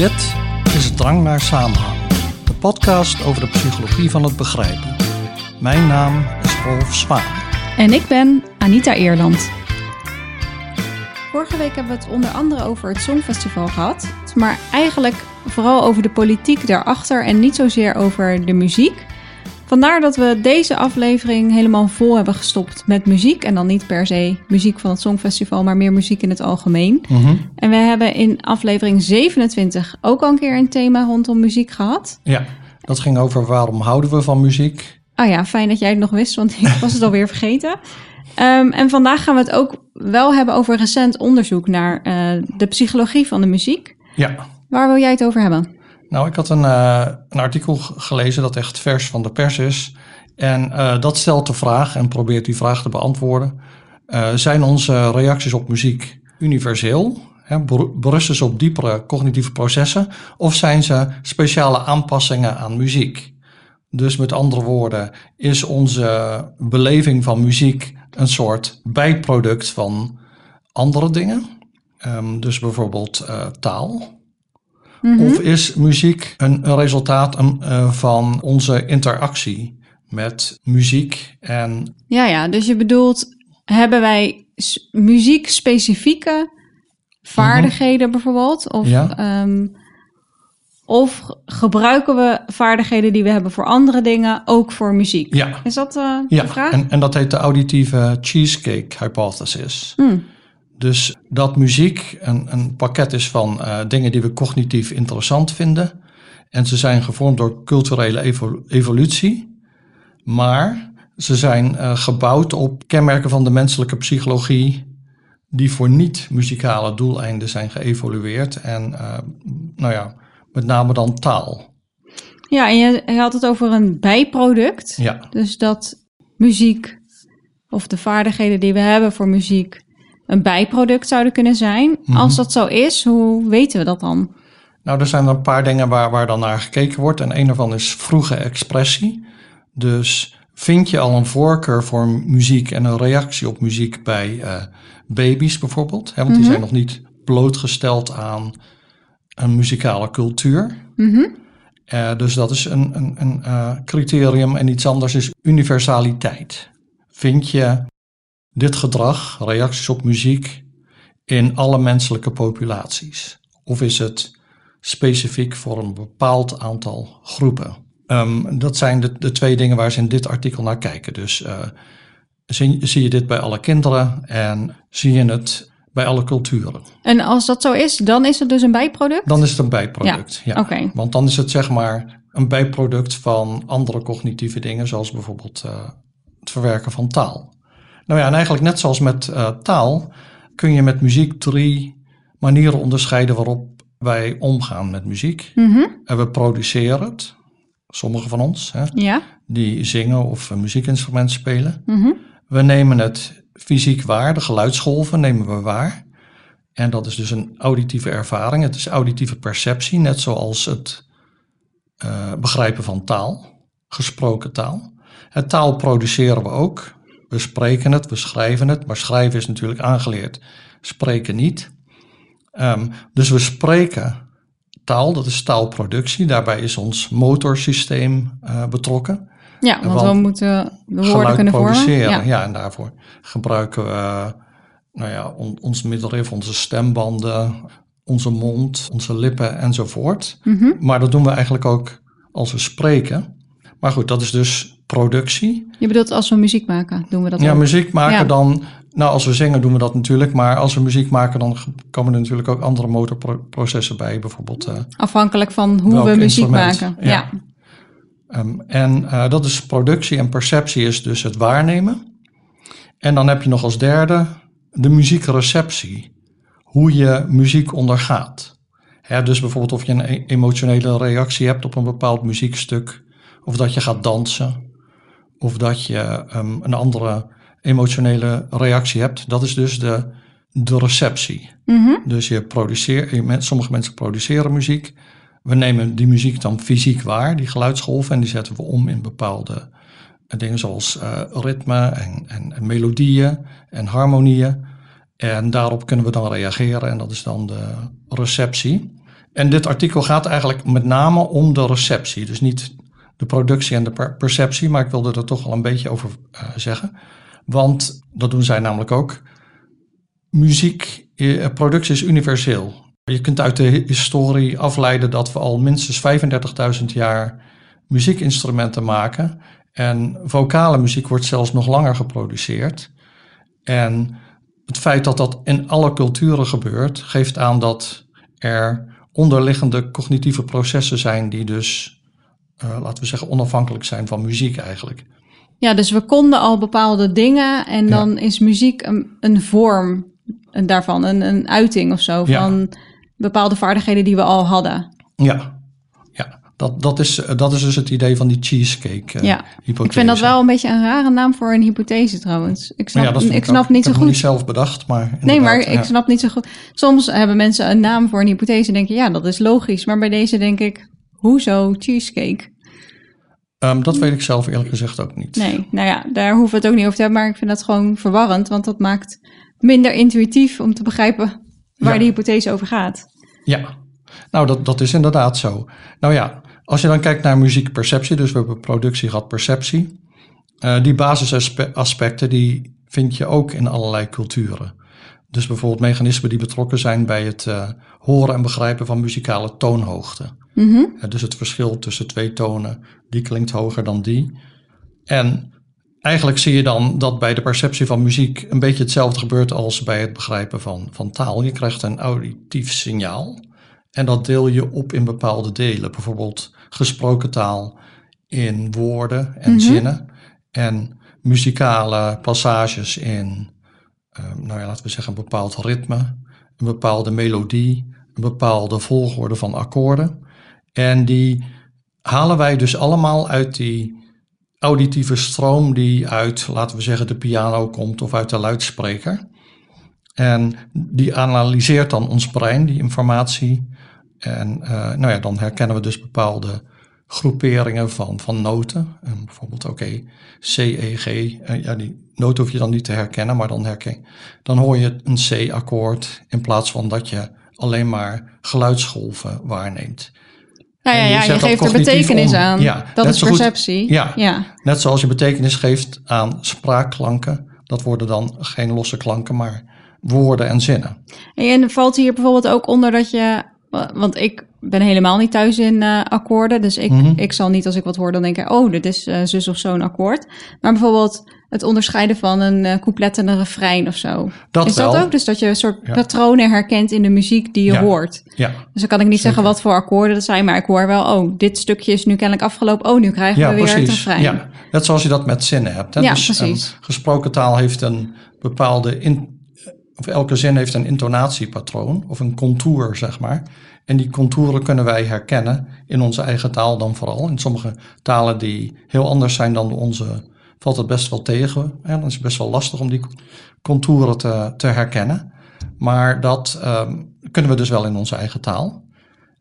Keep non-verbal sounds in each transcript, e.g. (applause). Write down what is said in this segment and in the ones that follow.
Dit is Drang naar Samenhang, de podcast over de psychologie van het begrijpen. Mijn naam is Rolf Zwaan. En ik ben Anita Eerland. Vorige week hebben we het onder andere over het Songfestival gehad. Maar eigenlijk vooral over de politiek daarachter en niet zozeer over de muziek. Vandaar dat we deze aflevering helemaal vol hebben gestopt met muziek. En dan niet per se muziek van het Songfestival, maar meer muziek in het algemeen. En we hebben in aflevering 27 ook al een keer een thema rondom muziek gehad. Ja, dat ging over waarom houden we van muziek. Oh ja, fijn dat jij het nog wist, want ik was het alweer (laughs) vergeten. Ehm, en vandaag gaan we het ook wel hebben over recent onderzoek naar uh, de psychologie van de muziek. Ja. Waar wil jij het over hebben? Nou, ik had een, uh, een artikel gelezen dat echt vers van de pers is. En uh, dat stelt de vraag en probeert die vraag te beantwoorden. zijn onze reacties op muziek universeel? Hè, berusten ze op diepere cognitieve processen? Of zijn ze speciale aanpassingen aan muziek? Dus met andere woorden, is onze beleving van muziek een soort bijproduct van andere dingen? Um, dus bijvoorbeeld taal. Mm -hmm. Of is muziek een, een resultaat uh, van onze interactie met muziek en. Ja, ja, dus je bedoelt, hebben wij muziek-specifieke vaardigheden mm -hmm. bijvoorbeeld? Of ja. um, of gebruiken we vaardigheden die we hebben voor andere dingen ook voor muziek? Ja. Is dat uh, ja. de vraag? En, en dat heet de auditieve cheesecake hypothesis. Hmm. Dus dat muziek een, een pakket is van uh, dingen die we cognitief interessant vinden. En ze zijn gevormd door culturele evol evolutie. Maar ze zijn uh, gebouwd op kenmerken van de menselijke psychologie die voor niet-muzikale doeleinden zijn geëvolueerd. En nou ja, met name dan taal. Ja, en je, je had het over een bijproduct. Ja. Dus dat muziek of de vaardigheden die we hebben voor muziek een bijproduct zouden kunnen zijn. Mm -hmm. Als dat zo is, hoe weten we dat dan? Nou, er zijn een paar dingen waar, waar dan naar gekeken wordt. En een daarvan is vroege expressie. Dus vind je al een voorkeur voor muziek en een reactie op muziek bij uh, baby's bijvoorbeeld? Hè, want mm -hmm. die zijn nog niet blootgesteld aan een muzikale cultuur. Mm -hmm. uh, dus dat is een, een, een uh, criterium. En iets anders is universaliteit. Vind je dit gedrag, reacties op muziek, in alle menselijke populaties? Of is het specifiek voor een bepaald aantal groepen? Um, dat zijn de, de, twee dingen waar ze in dit artikel naar kijken. Dus uh, zie, zie je dit bij alle kinderen en zie je het bij alle culturen. En als dat zo is, dan is het dus een bijproduct? Dan is het een bijproduct, ja. ja. Okay. Want dan is het zeg maar een bijproduct van andere cognitieve dingen, zoals bijvoorbeeld uh, het verwerken van taal. Nou ja, en eigenlijk net zoals met uh, taal kun je met muziek drie manieren onderscheiden waarop wij omgaan met muziek. Mm -hmm. En we produceren het, sommigen van ons, hè, ja. die zingen of een muziekinstrument spelen. Mm -hmm. We nemen het fysiek waar, de geluidsgolven nemen we waar. En dat is dus een auditieve ervaring. Het is auditieve perceptie, net zoals het uh, begrijpen van taal, gesproken taal. Het taal produceren we ook. We spreken het, we schrijven het, maar schrijven is natuurlijk aangeleerd, spreken niet. Um, dus we spreken taal, dat is taalproductie. Daarbij is ons motorsysteem uh, betrokken. Ja, want, want we moeten de woorden kunnen produceren. vormen. Ja. ja, en daarvoor gebruiken we nou ja, on, ons middenrif, onze stembanden, onze mond, onze lippen enzovoort. Mm -hmm. Maar dat doen we eigenlijk ook als we spreken. Maar goed, dat is dus productie. Je bedoelt als we muziek maken, doen we dat Ja, ook? muziek maken ja. dan... Nou, als we zingen doen we dat natuurlijk. Maar als we muziek maken, dan komen er natuurlijk ook andere motorprocessen bij. Bijvoorbeeld... Uh, Afhankelijk van hoe we muziek maken. Ja. ja. Um, en uh, dat is productie en perceptie is dus het waarnemen. En dan heb je nog als derde de muziekreceptie. Hoe je muziek ondergaat. Hè, dus bijvoorbeeld of je een emotionele reactie hebt op een bepaald muziekstuk. Of dat je gaat dansen. Of dat je um, een andere emotionele reactie hebt. Dat is dus de, de receptie. Mm -hmm. Dus je produceert, je, sommige mensen produceren muziek. We nemen die muziek dan fysiek waar, die geluidsgolven, en die zetten we om in bepaalde dingen zoals uh, ritme en, en, en, melodieën en harmonieën. En daarop kunnen we dan reageren en dat is dan de receptie. En dit artikel gaat eigenlijk met name om de receptie. Dus niet de productie en de perceptie, maar ik wilde er toch wel een beetje over uh, zeggen. Want dat doen zij namelijk ook. Muziek, eh, productie is universeel. Je kunt uit de historie afleiden dat we al minstens 35.000 jaar muziekinstrumenten maken. En vocale muziek wordt zelfs nog langer geproduceerd. En het feit dat dat in alle culturen gebeurt, geeft aan dat er onderliggende cognitieve processen zijn die dus, laten we zeggen, onafhankelijk zijn van muziek eigenlijk. Ja, dus we konden al bepaalde dingen en dan is muziek een, een vorm daarvan, een, een uiting of zo van bepaalde vaardigheden die we al hadden. Ja, ja. Dat, dat, is, dat is dus het idee van die cheesecake uh, ja. hypothese. Ik vind dat wel een beetje een rare naam voor een hypothese trouwens. Ik snap, ja, ik snap niet zo goed. Ik niet zelf bedacht, maar Nee, maar ik snap niet zo goed. Soms hebben mensen een naam voor een hypothese en denken, ja, dat is logisch. Maar bij deze denk ik, hoezo cheesecake? Um, dat weet ik zelf eerlijk gezegd ook niet. Nee, nou ja, daar hoeven we het ook niet over te hebben. Maar ik vind dat gewoon verwarrend, want dat maakt minder intuïtief om te begrijpen waar de hypothese over gaat. Ja, nou dat, dat is inderdaad zo. Nou ja, als je dan kijkt naar muziekperceptie, dus we hebben productie gehad, perceptie. Uh, die basisaspecten die vind je ook in allerlei culturen. Dus bijvoorbeeld mechanismen die betrokken zijn bij het uh, horen en begrijpen van muzikale toonhoogte. Mm -hmm. uh, dus het verschil tussen twee tonen, die klinkt hoger dan die. En eigenlijk zie je dan dat bij de perceptie van muziek een beetje hetzelfde gebeurt als bij het begrijpen van, van taal. Je krijgt een auditief signaal en dat deel je op in bepaalde delen. Bijvoorbeeld gesproken taal in woorden en mhm. zinnen en muzikale passages in, uh, nou ja, laten we zeggen, een bepaald ritme, een bepaalde melodie, een bepaalde volgorde van akkoorden. En die halen wij dus allemaal uit die auditieve stroom die uit, laten we zeggen, de piano komt of uit de luidspreker. En die analyseert dan ons brein, die informatie. En uh, nou ja, dan herkennen we dus bepaalde groeperingen van, van noten. En bijvoorbeeld, oké, C, E, G. Uh, ja, die noten hoef je dan niet te herkennen, maar dan, herken, dan hoor je een C-akkoord in plaats van dat je alleen maar geluidsgolven waarneemt. Nou ja, ja, je, geeft er betekenis aan. Ja, dat is perceptie. ja, ja, net zoals je betekenis geeft aan spraakklanken. Dat worden dan geen losse klanken, maar woorden en zinnen. En valt hier bijvoorbeeld ook onder dat je... Want ik ben helemaal niet thuis in uh, akkoorden. Dus ik, mhm. ik zal niet als ik wat hoor dan denken... oh, dit is uh, zus of zo'n akkoord. Maar bijvoorbeeld het onderscheiden van een uh, couplet en een refrein of zo. Dat is dat ook? Dus dat je een soort patronen herkent in de muziek die je hoort. Ja. Dus dan kan ik niet zeggen wat voor akkoorden dat zijn, maar ik hoor wel, oh, dit stukje is nu kennelijk afgelopen. Oh, nu krijgen we weer precies. het refrein. Ja, net zoals je dat met zinnen hebt. Hè? Ja, dus precies. gesproken taal heeft een bepaalde, in, of elke zin heeft een intonatiepatroon of een contour, zeg maar. En die contouren kunnen wij herkennen in onze eigen taal dan vooral. In sommige talen die heel anders zijn dan onze valt het best wel tegen. Hè? Dan is het best wel lastig om die contouren te, te herkennen. Maar dat um, kunnen we dus wel in onze eigen taal.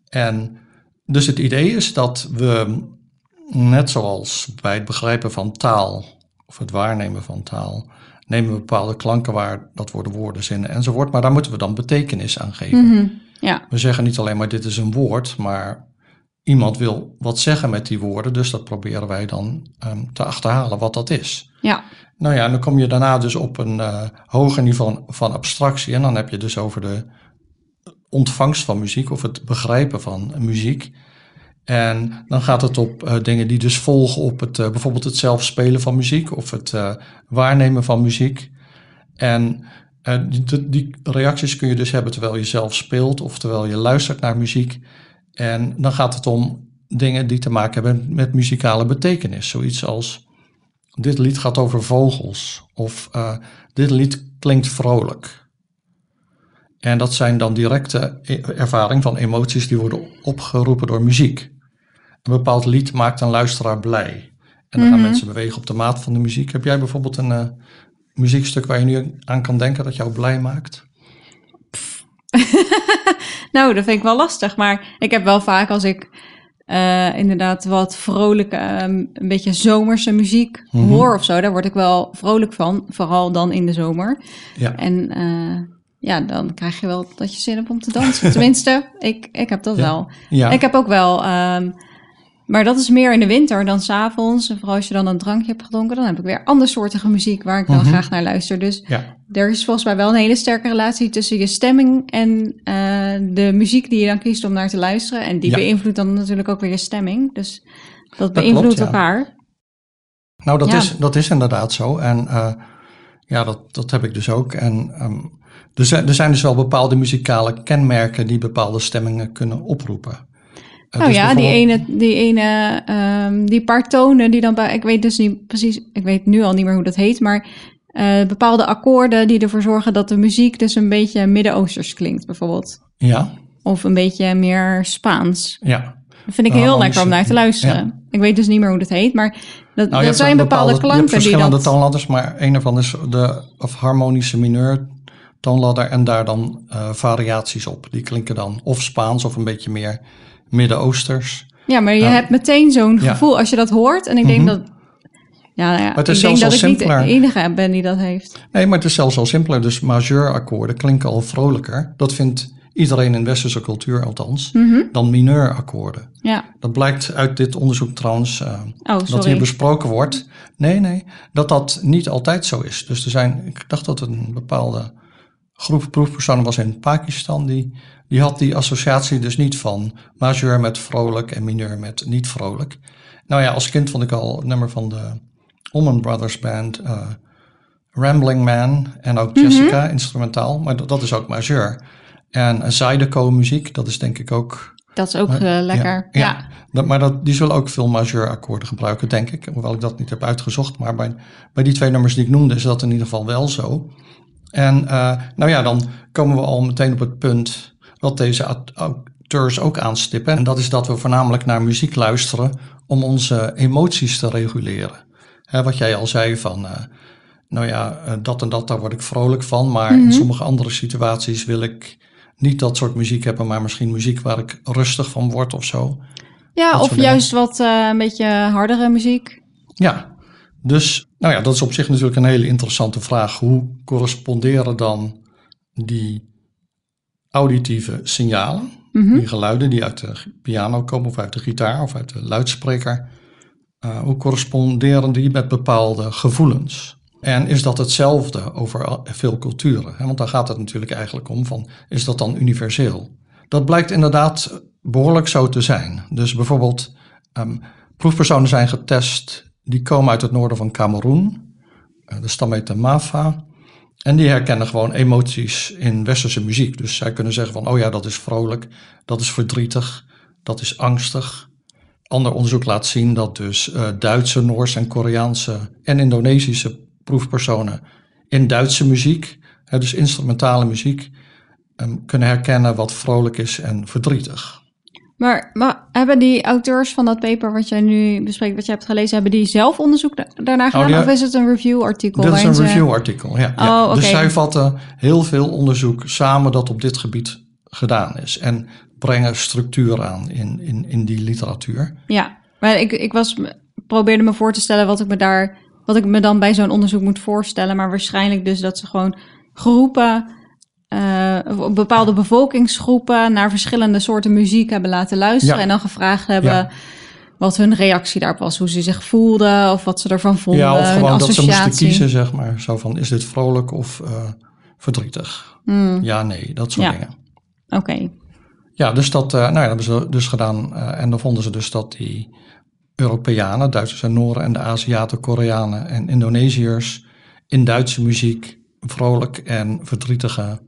En dus het idee is dat we, net zoals bij het begrijpen van taal, of het waarnemen van taal, nemen we bepaalde klanken waar, dat worden woorden, zinnen enzovoort. Maar daar moeten we dan betekenis aan geven. Mm -hmm, ja. We zeggen niet alleen maar dit is een woord, maar iemand wil wat zeggen met die woorden, dus dat proberen wij dan um, te achterhalen wat dat is. Ja. Nou ja, dan kom je daarna dus op een uh, hoger niveau van abstractie en dan heb je dus over de ontvangst van muziek of het begrijpen van muziek. En dan gaat het op uh, dingen die dus volgen op het, uh, bijvoorbeeld het zelf spelen van muziek of het waarnemen van muziek. En die, die reacties kun je dus hebben terwijl je zelf speelt of terwijl je luistert naar muziek. En dan gaat het om dingen die te maken hebben met muzikale betekenis. Zoiets als dit lied gaat over vogels of uh, dit lied klinkt vrolijk. En dat zijn dan directe e-, ervaringen van emoties die worden opgeroepen door muziek. Een bepaald lied maakt een luisteraar blij. En dan gaan mhm. mensen bewegen op de maat van de muziek. Heb jij bijvoorbeeld een uh, muziekstuk waar je nu aan kan denken dat jou blij maakt? (laughs) nou, dat vind ik wel lastig. Maar ik heb wel vaak als ik uh, inderdaad wat vrolijke, um, een beetje zomerse muziek mm hoor of zo, daar word ik wel vrolijk van. Vooral dan in de zomer. Ja. En uh, ja, dan krijg je wel dat je zin hebt om te dansen. (laughs) Tenminste, ik, ik heb dat Ja. wel. Ja, Ik heb ook wel, ehm, maar dat is meer in de winter dan s'avonds. En vooral als je dan een drankje hebt gedronken, dan heb ik weer andersoortige muziek waar ik dan Mhm. graag naar luister. Dus ja. er is volgens mij wel een hele sterke relatie tussen je stemming en eh, de muziek die je dan kiest om naar te luisteren. En die Ja. beïnvloedt dan natuurlijk ook weer je stemming. Dus dat beïnvloedt ja. elkaar. Nou, dat, is, dat is inderdaad zo. En eh, ja, dat, dat heb ik dus ook. En ehm, er, zijn, er zijn dus wel bepaalde muzikale kenmerken die bepaalde stemmingen kunnen oproepen. Nou ja, die ene, die ene, ehm, die paar tonen die dan bij, ik weet dus niet precies, ik weet nu al niet meer hoe dat heet, maar eh, bepaalde akkoorden die ervoor zorgen dat de muziek dus een beetje Midden-Oosters klinkt, bijvoorbeeld. Ja, Of een beetje meer Spaans. ja. Dat vind ik heel lekker om naar te luisteren. Ik weet dus niet meer hoe dat heet, maar dat, Nou, dat zijn bepaalde, klanken die verschillende dat... toonladders, maar een ervan is de of harmonische mineur toonladder en daar dan eh, variaties op. Die klinken dan of Spaans of een beetje meer Midden-Oosters. Ja, maar je Ja. hebt meteen zo'n Ja. gevoel als je dat hoort. En ik denk Mhm. dat... Ja, nou ja, het is ik denk dat ik niet de enige ben die dat heeft. Nee, maar het is zelfs al simpeler. Dus majeurakkoorden klinken al vrolijker. Dat vindt iedereen in westerse cultuur althans. Mhm. Dan mineurakkoorden. Ja, Dat blijkt uit dit onderzoek trouwens, eh, oh dat hier besproken wordt. Nee, nee, dat dat niet altijd zo is. Dus er zijn, ik dacht dat het een bepaalde groep proefpersonen was in Pakistan. Die, die had die associatie dus niet van majeur met vrolijk en mineur met niet vrolijk. Nou ja, als kind vond ik al het nummer van de Allman Brothers Band, eh, Rambling Man en ook Jessica, instrumentaal. Maar dat, dat is ook majeur. En Zydeco muziek, dat is denk ik ook Dat is ook Maar- eh, lekker. Ja, ja. Dat, maar dat, die zullen ook veel majeurakkoorden gebruiken, denk ik. Hoewel ik dat niet heb uitgezocht. Maar bij, bij die twee nummers die ik noemde is dat in ieder geval wel zo. En eh, nou ja, dan komen we al meteen op het punt wat deze aut- auteurs ook aanstippen. En dat is dat we voornamelijk naar muziek luisteren om onze emoties te reguleren. Hè, wat jij al zei van, eh, nou ja, eh, dat en dat, daar word ik vrolijk van. Maar in sommige andere situaties wil ik niet dat soort muziek hebben, maar misschien muziek waar ik rustig van word of zo. ja Dat of juist wat een beetje hardere muziek. Ja, dus nou ja, dat is op zich natuurlijk een hele interessante vraag. Hoe corresponderen dan die auditieve signalen, Mhm. die geluiden die uit de piano komen of uit de gitaar of uit de luidspreker, eh, hoe corresponderen die met bepaalde gevoelens? En is dat hetzelfde over veel culturen? Want daar gaat het natuurlijk eigenlijk om van, is dat dan universeel? Dat blijkt inderdaad behoorlijk zo te zijn. Dus bijvoorbeeld, ehm, proefpersonen zijn getest, die komen uit het noorden van Cameroen. Eh, de stam heet de Mafa. En die herkennen gewoon emoties in westerse muziek. Dus zij kunnen zeggen van, oh ja, dat is vrolijk, dat is verdrietig, dat is angstig. Ander onderzoek laat zien dat dus eh, Duitse, Noorse en Koreaanse en Indonesische proefpersonen in Duitse muziek, hè, dus instrumentale muziek, ehm, kunnen herkennen wat vrolijk is en verdrietig. Maar, maar hebben die auteurs van dat paper wat jij nu bespreekt, wat jij hebt gelezen, hebben die zelf onderzoek da- daarna gedaan? Oh, die- Of is het een review-artikel? Dit is een ze- review-artikel, ja. ja. Oh, Dus zij vatten heel veel onderzoek samen dat op dit gebied gedaan is. En brengen structuur aan in, in, in die literatuur. Ja, maar ik, ik was, probeerde me voor te stellen wat ik me daar, wat ik me dan bij zo'n onderzoek moet voorstellen. Maar waarschijnlijk dus dat ze gewoon groepen, of bepaalde bevolkingsgroepen naar verschillende soorten muziek hebben laten luisteren. Ja. En dan gevraagd hebben Ja. wat hun reactie daarop was. Hoe ze zich voelden of wat ze ervan vonden. ja, of gewoon dat ze moesten kiezen, zeg maar. Zo van, is dit vrolijk of eh, verdrietig? Hmm, Ja, nee, dat soort Ja. dingen. Oké, Ja, dus dat, eh, nou ja, dat hebben ze dus gedaan. en dan vonden ze dus dat die Europeanen, Duitsers en Nooren en de Aziaten, Koreanen en Indonesiërs in Duitse muziek vrolijk en verdrietige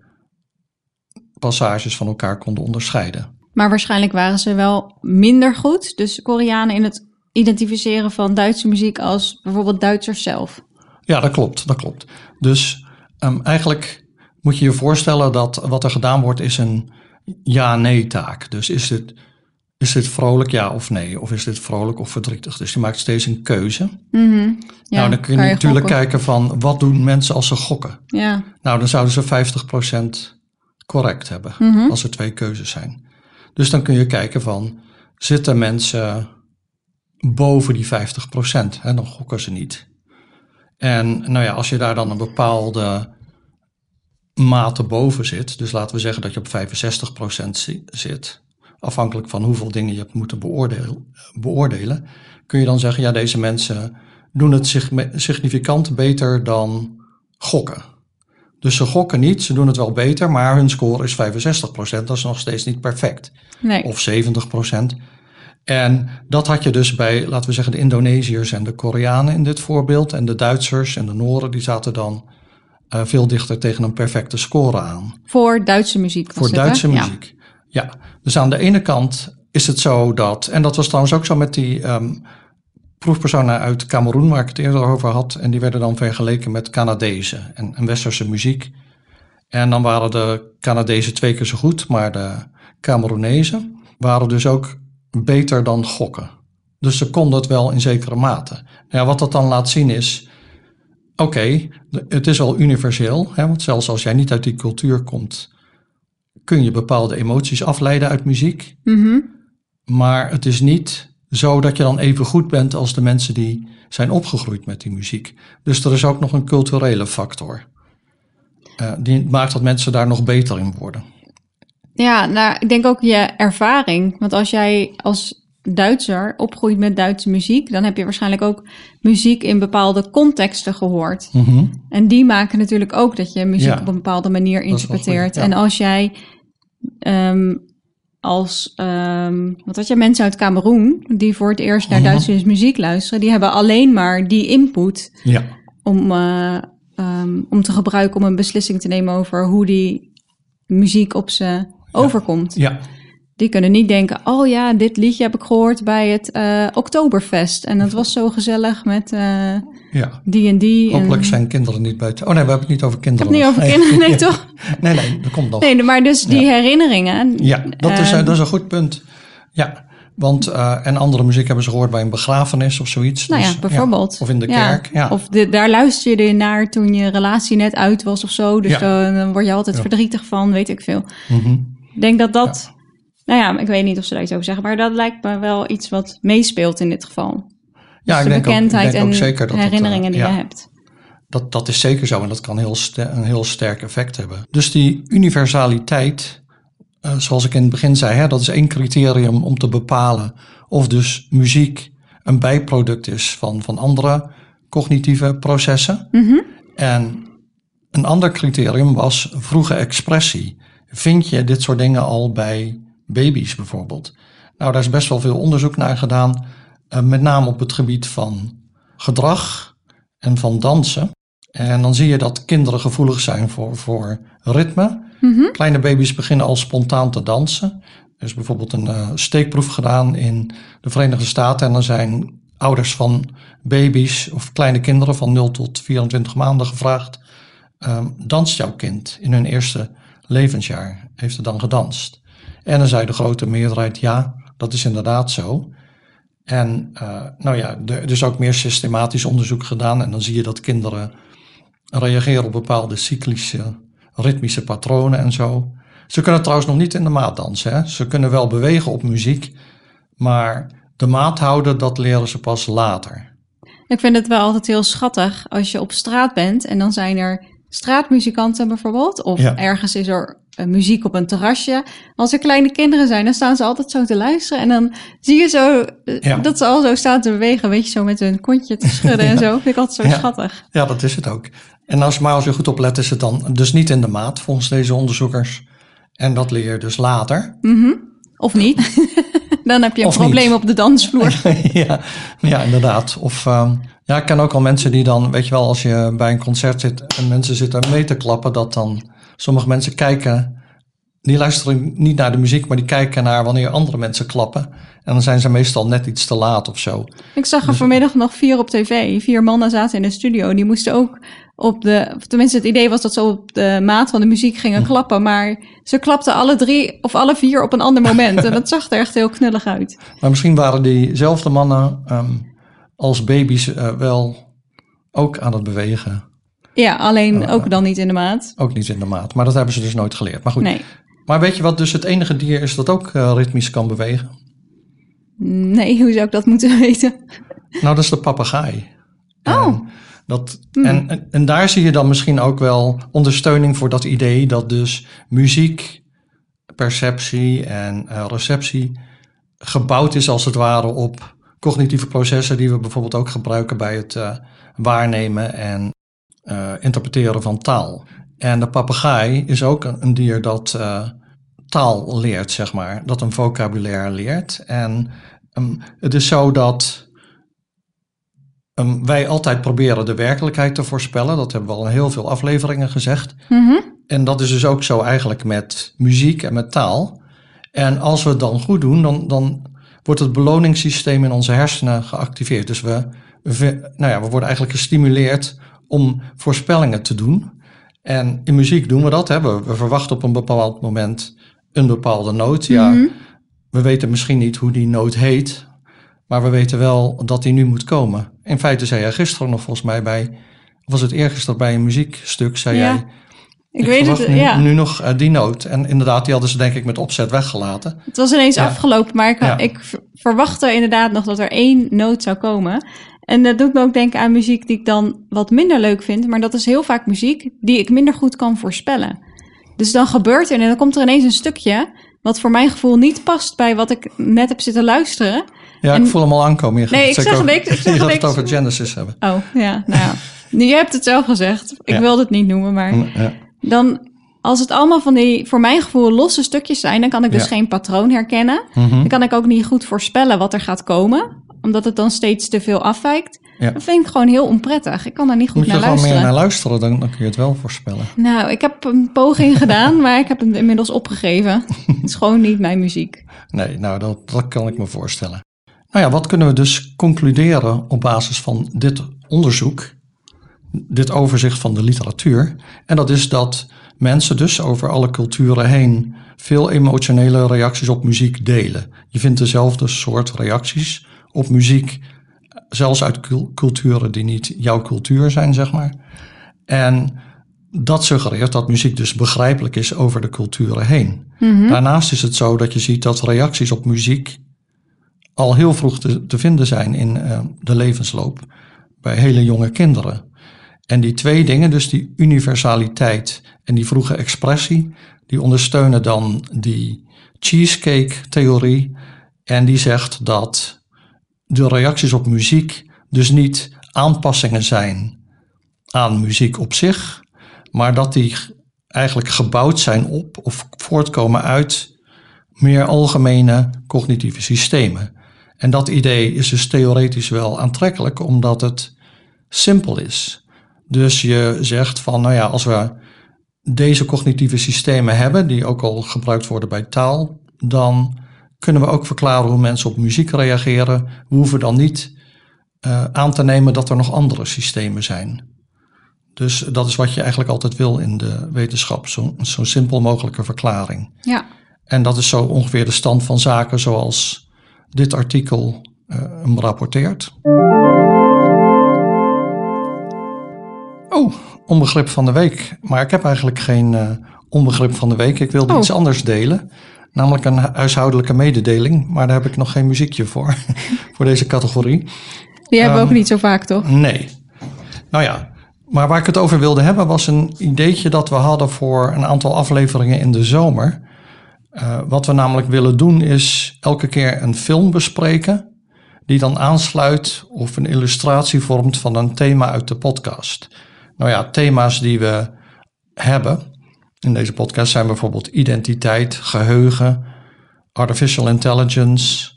passages van elkaar konden onderscheiden. maar waarschijnlijk waren ze wel minder goed. Dus Koreanen in het identificeren van Duitse muziek als bijvoorbeeld Duitsers zelf. Ja, dat klopt, dat klopt. Dus ehm, eigenlijk moet je je voorstellen dat wat er gedaan wordt is een ja-nee taak. Dus is dit, is dit vrolijk ja of nee? Of is dit vrolijk of verdrietig? Dus je maakt steeds een keuze. Mhm. Ja, nou, dan kun je natuurlijk gokken. kijken van wat doen mensen als ze gokken? Ja, Nou, dan zouden ze 50% correct hebben Mhm. als er twee keuzes zijn. Dus dan kun je kijken van zitten mensen boven die 50%? Hè, dan gokken ze niet. En nou ja, als je daar dan een bepaalde mate boven zit, dus laten we zeggen dat je op 65% zi- zit, afhankelijk van hoeveel dingen je hebt moeten beoordeel- beoordelen, kun je dan zeggen, ja, deze mensen doen het sig- significant beter dan gokken. Dus ze gokken niet, ze doen het wel beter, maar hun score is 65%. Dat is nog steeds niet perfect. Nee. Of 70%. En dat had je dus bij, laten we zeggen, de Indonesiërs en de Koreanen in dit voorbeeld. En de Duitsers en de Noren, die zaten dan eh, veel dichter tegen een perfecte score aan. Voor Duitse muziek was Voor het? Duitse muziek. Ja. dus aan de ene kant is het zo dat, en dat was trouwens ook zo met die ehm, proefpersonen uit Cameroen, waar ik het eerder over had, en die werden dan vergeleken met Canadezen en, en westerse muziek. En dan waren de Canadezen twee keer zo goed, maar de Cameroenezen waren dus ook beter dan gokken. Dus ze konden het wel in zekere mate. Ja, wat dat dan laat zien is, oké, het is al universeel, hè, want zelfs als jij niet uit die cultuur komt, kun je bepaalde emoties afleiden uit muziek. Mhm. Maar het is niet zo dat je dan even goed bent als de mensen die zijn opgegroeid met die muziek. Dus er is ook nog een culturele factor. Eh, die maakt dat mensen daar nog beter in worden. Ja, nou, ik denk ook je ervaring. Want als jij als Duitser opgroeit met Duitse muziek, dan heb je waarschijnlijk ook muziek in bepaalde contexten gehoord. Mhm. En die maken natuurlijk ook dat je muziek Ja. op een bepaalde manier interpreteert. goed, ja. En als jij ehm, als, ehm, wat had je, mensen uit Cameroen, die voor het eerst naar. (laughs) Duitse muziek luisteren, die hebben alleen maar die input Ja, om, eh, ehm, om te gebruiken om een beslissing te nemen over hoe die muziek op ze overkomt. ja, Die kunnen niet denken, oh ja, dit liedje heb ik gehoord bij het eh Oktoberfest. En dat was zo gezellig met eh, ja. die en die. Hopelijk en... zijn kinderen niet buiten. Oh nee, we hebben het niet over kinderen. het niet over kinderen, nee (laughs) toch? Nee, nee, dat komt nog. Nee, maar dus die herinneringen. Ja, dat is, eh, eh, dat is een goed punt. Ja, want eh, en andere muziek hebben ze gehoord bij een begrafenis of zoiets. Nou Dus, ja, bijvoorbeeld. Of in de Ja, kerk. Ja. Of de, daar luister je naar toen je relatie net uit was of zo. Dus dan, dan word je altijd verdrietig van, weet ik veel. Mhm. Ik denk dat dat... Nou ja, ik weet niet of ze daar iets over zeggen. Maar dat lijkt me wel iets wat meespeelt in dit geval. Ja, Dus ik de denk ook, ik bekendheid denk ook en zeker dat dat, eh, herinneringen die je hebt. Dat, dat is zeker zo en dat kan heel een heel sterk effect hebben. Dus die universaliteit, eh, zoals ik in het begin zei, hè, dat is één criterium om te bepalen of dus muziek een bijproduct is van, van andere cognitieve processen. Mhm. En een ander criterium was vroege expressie. Vind je dit soort dingen al bij baby's bijvoorbeeld? Nou, daar is best wel veel onderzoek naar gedaan, met name op het gebied van gedrag en van dansen. En dan zie je dat kinderen gevoelig zijn voor, voor ritme. Mhm. Kleine baby's beginnen al spontaan te dansen. Er is bijvoorbeeld een eh, steekproef gedaan in de Verenigde Staten. En dan zijn ouders van baby's of kleine kinderen van 0 tot 24 maanden gevraagd. ehm, danst jouw kind in hun eerste levensjaar? Heeft het dan gedanst? En dan zei de grote meerderheid ja, dat is inderdaad zo. En eh, nou ja, er is ook meer systematisch onderzoek gedaan. En dan zie je dat kinderen reageren op bepaalde cyclische, ritmische patronen en zo. Ze kunnen trouwens nog niet in de maat dansen. Hè? Ze kunnen wel bewegen op muziek, maar de maat houden, dat leren ze pas later. Ik vind het wel altijd heel schattig als je op straat bent en dan zijn er straatmuzikanten bijvoorbeeld. Of Ja. ergens is er muziek op een terrasje. Als er kleine kinderen zijn, dan staan ze altijd zo te luisteren. En dan zie je zo eh, Ja. dat ze al zo staan te bewegen. Weet je, zo met hun kontje te schudden en (laughs) zo. Vind ik altijd zo Ja. schattig. Ja, dat is het ook. En als, maar als je goed oplet, is het dan dus niet in de maat volgens deze onderzoekers. En dat leer je dus later. Mhm. Of niet. (laughs) dan heb je een Of probleem niet. op de dansvloer. (laughs) ja, ja, inderdaad. Of ehm, ja, ik ken ook al mensen die dan, weet je wel, als je bij een concert zit en mensen zitten mee te klappen, dat dan sommige mensen kijken, die luisteren niet naar de muziek, maar die kijken naar wanneer andere mensen klappen. En dan zijn ze meestal net iets te laat of zo. Ik zag Dus- er vanmiddag nog vier op tv. Vier mannen zaten in de studio. Die moesten ook op de. Tenminste, het idee was dat ze op de maat van de muziek Hm. gingen klappen. Maar ze klapten alle drie of alle vier op een ander moment. en dat zag er echt heel knullig uit. Maar misschien waren diezelfde mannen ehm, als baby's eh, wel ook aan het bewegen. Ja, alleen Oh, ook dan niet in de maat. Ook niet in de maat. Maar dat hebben ze dus nooit geleerd. Maar goed. Nee. Maar weet je wat dus het enige dier is dat ook eh, ritmisch kan bewegen? Nee, (laughs) hoe zou ik dat moeten (laughs) weten? Nou, dat is de papegaai. Oh. En Dat, en, en, en daar zie je dan misschien ook wel ondersteuning voor dat idee dat dus muziek, perceptie en uh, receptie gebouwd is als het ware op cognitieve processen die we bijvoorbeeld ook gebruiken bij het uh, waarnemen en uh, interpreteren van taal. En de papegaai is ook een, een dier dat uh, taal leert, zeg maar, dat een vocabulaire leert. En um, het is zo dat um, wij altijd proberen de werkelijkheid te voorspellen. Dat hebben we al in heel veel afleveringen gezegd. Mm -hmm. En dat is dus ook zo eigenlijk met muziek en met taal. En als we het dan goed doen, dan, dan wordt het beloningssysteem in onze hersenen geactiveerd. Dus we, we, nou ja, we worden eigenlijk gestimuleerd om voorspellingen te doen. En in muziek doen we dat. Hè. We, we verwachten op een bepaald moment een bepaalde noot. Ja, Mhm. we weten misschien niet hoe die noot heet, maar we weten wel dat die nu moet komen. In feite zei jij gisteren nog volgens mij bij, was het eergisteren bij een muziekstuk, zei Ja, jij, Ik, weet het, nu, ja. nu nog eh, die noot. En inderdaad, die hadden ze denk ik met opzet weggelaten. Het was ineens Ja. afgelopen, maar ik, Ja. ik verwachtte inderdaad nog dat er één noot zou komen. En dat doet me ook denken aan muziek die ik dan wat minder leuk vind. Maar dat is heel vaak muziek die ik minder goed kan voorspellen. Dus dan gebeurt er en dan komt er ineens een stukje... wat voor mijn gevoel niet past bij wat ik net heb zitten luisteren. Ja, En- ik voel hem al aankomen. Je Nee, ik zeg over- niks, ik (laughs) zeg Je gaat niks. het over Genesis hebben. Oh, ja, nou ja. Je hebt het zelf gezegd. Ik wilde het niet noemen, maar... Ja. Dan, als het allemaal van die, voor mijn gevoel, losse stukjes zijn... dan kan ik dus Ja. geen patroon herkennen. Mhm. Dan kan ik ook niet goed voorspellen wat er gaat komen, omdat het dan steeds te veel afwijkt. Ja. Dat vind ik gewoon heel onprettig. Ik kan daar niet goed Moet je naar er gewoon meer luisteren. naar luisteren, dan, dan kun je het wel voorspellen. Nou, ik heb een poging gedaan, maar ik heb het inmiddels opgegeven. het is gewoon niet mijn muziek. Nee, nou, dat, dat kan ik me voorstellen. Nou ja, wat kunnen we dus concluderen op basis van dit onderzoek, dit overzicht van de literatuur? En dat is dat mensen dus over alle culturen heen veel emotionele reacties op muziek delen. Je vindt dezelfde soort reacties op muziek, zelfs uit cul- culturen die niet jouw cultuur zijn, zeg maar. En dat suggereert dat muziek dus begrijpelijk is over de culturen heen. Daarnaast is het zo dat je ziet dat reacties op muziek al heel vroeg te, te vinden zijn in eh, de levensloop bij hele jonge kinderen. En die twee dingen, dus die universaliteit en die vroege expressie, die ondersteunen dan die cheesecake-theorie. En die zegt dat de reacties op muziek dus niet aanpassingen zijn aan muziek op zich, maar dat die eigenlijk gebouwd zijn op of voortkomen uit meer algemene cognitieve systemen. En dat idee is dus theoretisch wel aantrekkelijk, omdat het simpel is. Dus je zegt van, nou ja, als we deze cognitieve systemen hebben, die ook al gebruikt worden bij taal, dan kunnen we ook verklaren hoe mensen op muziek reageren. We hoeven dan niet uh, aan te nemen dat er nog andere systemen zijn. Dus dat is wat je eigenlijk altijd wil in de wetenschap, zo'n zo simpel mogelijke verklaring. Ja. En dat is zo ongeveer de stand van zaken zoals dit artikel uh, hem rapporteert. Oh, onbegrip van de week. Maar ik heb eigenlijk geen uh, onbegrip van de week. Ik wilde Oh. iets anders delen. Namelijk een huishoudelijke mededeling. Maar daar heb ik nog geen muziekje voor. (laughs) voor deze categorie. Die hebben we ook niet zo vaak, toch? Nee. Nou ja, maar waar ik het over wilde hebben was een ideetje dat we hadden voor een aantal afleveringen in de zomer. Uh, wat we namelijk willen doen is elke keer een film bespreken die dan aansluit of een illustratie vormt van een thema uit de podcast. Nou ja, thema's die we hebben in deze podcast zijn bijvoorbeeld identiteit, geheugen, artificial intelligence,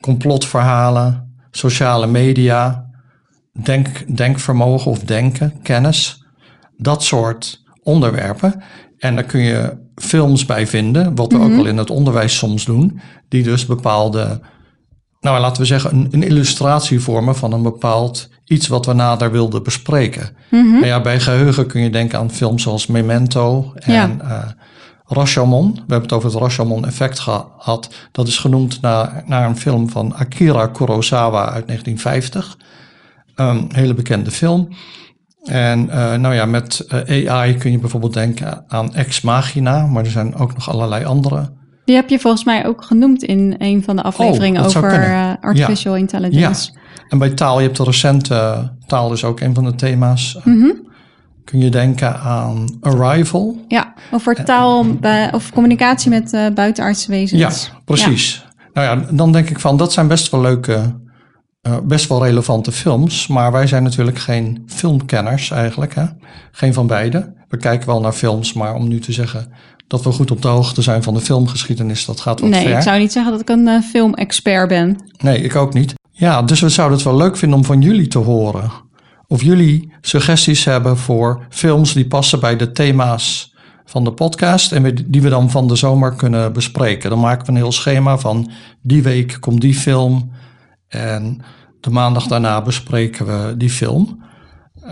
complotverhalen, sociale media, denk, denkvermogen of denken, kennis, dat soort onderwerpen. En daar kun je films bij vinden, wat we mm -hmm. ook wel in het onderwijs soms doen, die dus bepaalde, nou laten we zeggen, een, een illustratie vormen van een bepaald iets wat we nader wilden bespreken. Mm -hmm. ja, bij geheugen kun je denken aan films zoals Memento en Ja. uh, Rashomon. We hebben het over het Rashomon-effect gehad. Dat is genoemd naar, naar een film van Akira Kurosawa uit 1950. Een hele bekende film. En uh, nou ja, met uh, AI kun je bijvoorbeeld denken aan Ex Machina, maar er zijn ook nog allerlei andere. Die heb je volgens mij ook genoemd in een van de afleveringen Oh, zou over uh, artificial Ja. intelligence. Ja, En bij taal, je hebt de recente taal is ook een van de thema's. Mhm. Kun je denken aan Arrival? Ja, over taal bij, of communicatie met uh, buitenaardse wezens. Ja, precies. Nou ja, dan denk ik van dat zijn best wel leuke, uh, best wel relevante films. Maar wij zijn natuurlijk geen filmkenners eigenlijk. Hè? Geen van beide. We kijken wel naar films, maar om nu te zeggen dat we goed op de hoogte zijn van de filmgeschiedenis, dat gaat wat nee, ver. Nee, ik zou niet zeggen dat ik een uh, filmexpert ben. Nee, ik ook niet. Ja, dus we zouden het wel leuk vinden om van jullie te horen. Of jullie suggesties hebben voor films die passen bij de thema's van de podcast en die we dan van de zomer kunnen bespreken. Dan maken we een heel schema van die week komt die film en de maandag daarna bespreken we die film.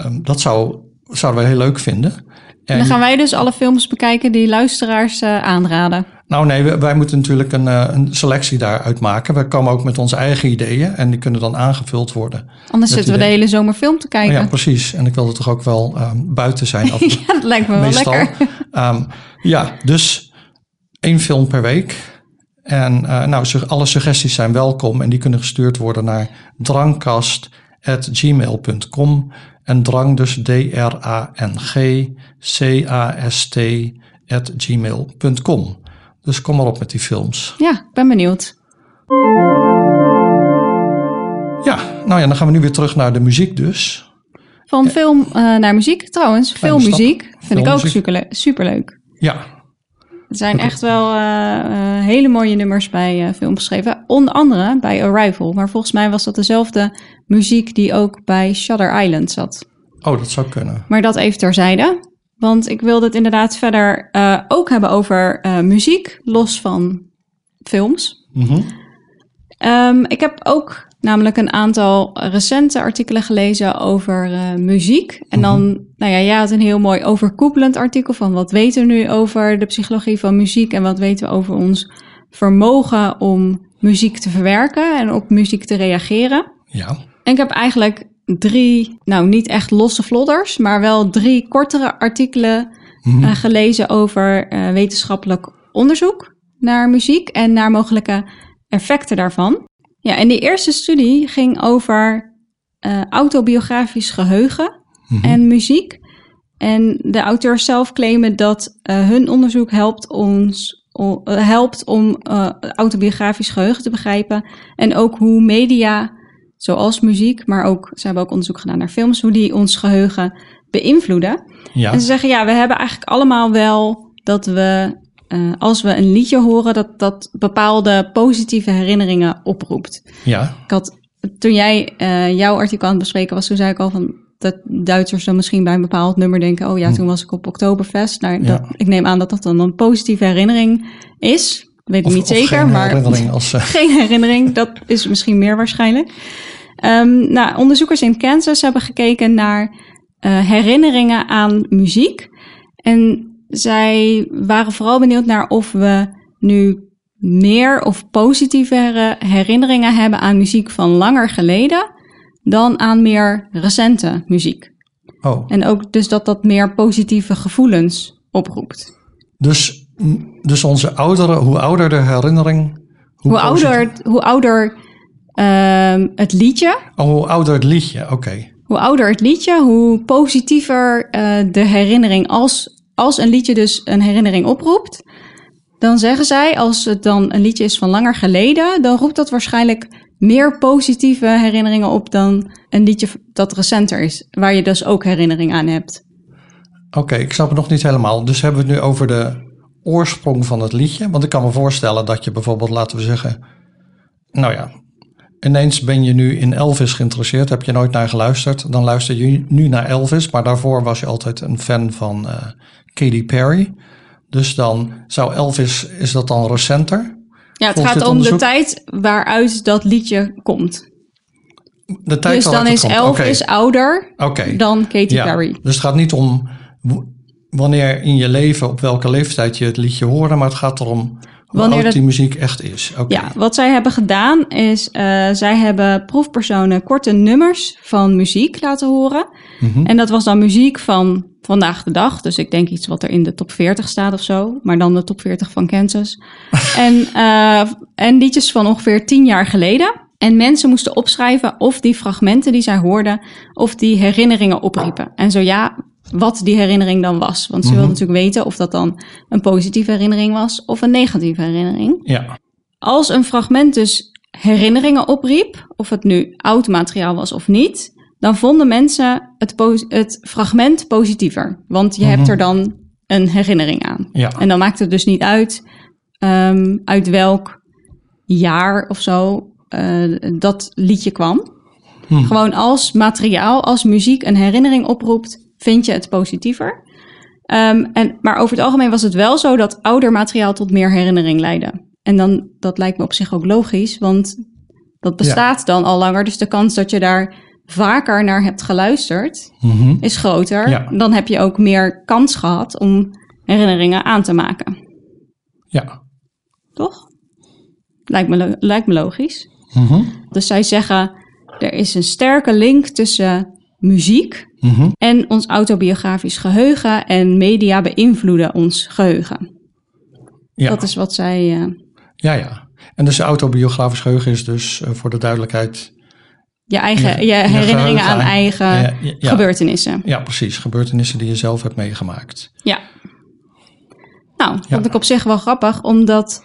Um, dat zou, zouden we heel leuk vinden. En dan gaan wij dus alle films bekijken die luisteraars uh, aanraden. Nou nee, wij moeten natuurlijk een, uh, een, selectie daaruit maken. We komen ook met onze eigen ideeën en die kunnen dan aangevuld worden. Anders zitten we de hele zomer film te kijken. Oh ja, precies. En ik wilde toch ook wel um, buiten zijn. (laughs) Af, ja, dat lijkt me meestal. wel lekker. Um, (laughs) ja, dus één film per week. En uh, nou, alle suggesties zijn welkom en die kunnen gestuurd worden naar drangkast.gmail.com. En drang dus D-R-A-N-G C-A-S-T at gmail.com. Dus kom maar op met die films. Ja, ik ben benieuwd. Ja, nou ja, dan gaan we nu weer terug naar de muziek dus. Van film uh, naar muziek trouwens. Filmmuziek vind ik ook super, superleuk. Ja. Er zijn echt wel uh, uh, hele mooie nummers bij film geschreven. Onder andere bij Arrival. Maar volgens mij was dat dezelfde muziek die ook bij Shutter Island zat. Oh, dat zou kunnen. Maar dat even terzijde. Want ik wilde het inderdaad verder uh, ook hebben over uh, muziek, los van films. Mm -hmm. um, ik heb ook namelijk een aantal recente artikelen gelezen over uh, muziek. En dan, mm -hmm. nou ja, jij had een heel mooi overkoepelend artikel van wat weten we nu over de psychologie van muziek en wat weten we over ons vermogen om muziek te verwerken en op muziek te reageren. Ja. En ik heb eigenlijk drie, nou niet echt losse vlodders, maar wel drie kortere artikelen Mhm. mm -hmm. uh, gelezen over uh, wetenschappelijk onderzoek naar muziek en naar mogelijke effecten daarvan. Ja, en die eerste studie ging over uh, autobiografisch geheugen Mhm. mm -hmm. en muziek. En de auteurs zelf claimen dat uh, hun onderzoek helpt ons helpt om uh, autobiografisch geheugen te begrijpen en ook hoe media zoals muziek, maar ook, ze hebben ook onderzoek gedaan naar films, hoe die ons geheugen beïnvloeden. Ja. En ze zeggen, ja, we hebben eigenlijk allemaal wel dat we, uh, als we een liedje horen, dat dat bepaalde positieve herinneringen oproept. Ja. Ik had, toen jij uh, jouw artikel aan het bespreken was, toen zei ik al van, dat Duitsers dan misschien bij een bepaald nummer denken, oh ja, toen was ik op Oktoberfest. Nou, dat, Ja. ik neem aan dat dat dan een positieve herinnering is. Weet ik Of- niet of zeker, geen maar herinnering als, (laughs) eh, geen herinnering. Dat is misschien meer waarschijnlijk. Ehm, nou, onderzoekers in Kansas hebben gekeken naar eh, herinneringen aan muziek. En zij waren vooral benieuwd naar of we nu meer of positievere herinneringen hebben aan muziek van langer geleden dan aan meer recente muziek. Oh, En ook dus dat dat meer positieve gevoelens oproept. dus, dus onze oudere, hoe ouder de herinnering... Hoe, ouder, hoe ouder ehm, het liedje, Oh, hoe ouder het liedje, oké. hoe ouder het liedje, hoe positiever eh, de herinnering. Als, als een liedje dus een herinnering oproept, dan zeggen zij, als het dan een liedje is van langer geleden, dan roept dat waarschijnlijk meer positieve herinneringen op dan een liedje dat recenter is, waar je dus ook herinnering aan hebt. Oké, ik snap het nog niet helemaal. Dus hebben we het nu over de oorsprong van het liedje? Want ik kan me voorstellen dat je bijvoorbeeld, laten we zeggen... Nou ja, ineens ben je nu in Elvis geïnteresseerd. Heb je nooit naar geluisterd? Dan luister je nu naar Elvis. Maar daarvoor was je altijd een fan van eh, Katy Perry. Dus dan zou Elvis, is dat dan recenter? Ja, het gaat om de tijd waaruit dat liedje komt. De tijd Dus dan is komt. Elvis ouder dan Katy Ja, Perry. Dus het gaat niet om wanneer in je leven, op welke leeftijd je het liedje hoorde, maar het gaat erom Wanneer dat- die muziek echt is. Oké. Ja, wat zij hebben gedaan is, eh, zij hebben proefpersonen korte nummers van muziek laten horen. Mhm. En dat was dan muziek van vandaag de dag. Dus ik denk iets wat er in de top 40 staat of zo. Maar dan de top 40 van Kansas. (laughs) en, eh, en liedjes van ongeveer 10 jaar geleden. En mensen moesten opschrijven of die fragmenten die zij hoorden, of die herinneringen opriepen. En zo ja, wat die herinnering dan was. Want ze Mhm. wilden natuurlijk weten of dat dan een positieve herinnering was of een negatieve herinnering. Ja. Als een fragment dus herinneringen opriep, of het nu oud materiaal was of niet, dan vonden mensen het, het fragment positiever. Want je hebt Mhm. er dan een herinnering aan. Ja. En dan maakt het dus niet uit ehm, uit welk jaar of zo eh, dat liedje kwam. Hm. Gewoon als materiaal, als muziek een herinnering oproept, vind je het positiever. Ehm, en, maar over het algemeen was het wel zo dat ouder materiaal tot meer herinnering leidde. En dan, dat lijkt me op zich ook logisch, want dat bestaat dan al langer. Dus de kans dat je daar vaker naar hebt geluisterd Mhm. is groter. Ja. Dan heb je ook meer kans gehad om herinneringen aan te maken. Ja. Toch? Lijkt me, lijkt me logisch. Mhm. Dus zij zeggen, er is een sterke link tussen muziek Mhm. en ons autobiografisch geheugen en media beïnvloeden ons geheugen. Ja. Dat is wat zij. eh, ja, ja. En dus autobiografisch geheugen is dus eh, voor de duidelijkheid. je eigen Je- herinneringen aan eigen Ja, ja, ja. gebeurtenissen. Ja, precies. Gebeurtenissen die je zelf hebt meegemaakt. Ja. Nou, vond ik op zich wel grappig, omdat